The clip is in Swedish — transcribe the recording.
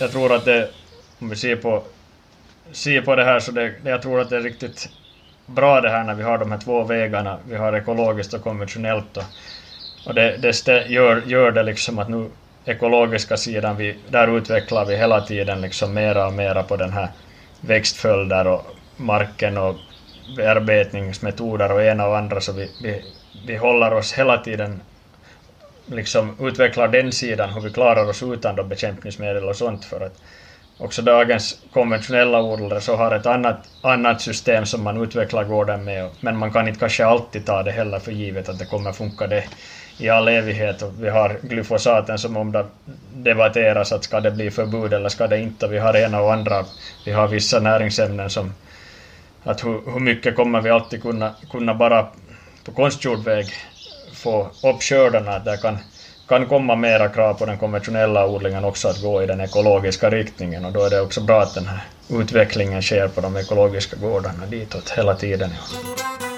Jag tror att det, om vi ser på, ser på det här så det, jag tror att det är riktigt bra det här när vi har de här två vägarna. Vi har ekologiskt och konventionellt. Och, och det, det gör, gör det liksom att nu ekologiska sidan, vi, där utvecklar vi hela tiden liksom mera och mera på den här växtföljder och marken och bearbetningsmetoder och ena och andra så vi, vi, vi håller oss hela tiden liksom utvecklar den sidan, hur vi klarar oss utan då bekämpningsmedel och sånt för att också dagens konventionella odlare så har ett annat, annat system som man utvecklar gården med, men man kan inte kanske alltid ta det heller för givet att det kommer funka det i all evighet. Och vi har glyfosaten som om det debatteras att ska det bli förbud eller ska det inte. Vi har ena och andra. Vi har vissa näringsämnen som att hur, hur mycket kommer vi alltid kunna, kunna bara på konstgjord väg få upp skördarna. Där kan, kan komma mera krav på den konventionella odlingen också att gå i den ekologiska riktningen och då är det också bra att den här utvecklingen sker på de ekologiska gårdarna ditåt hela tiden. Ja.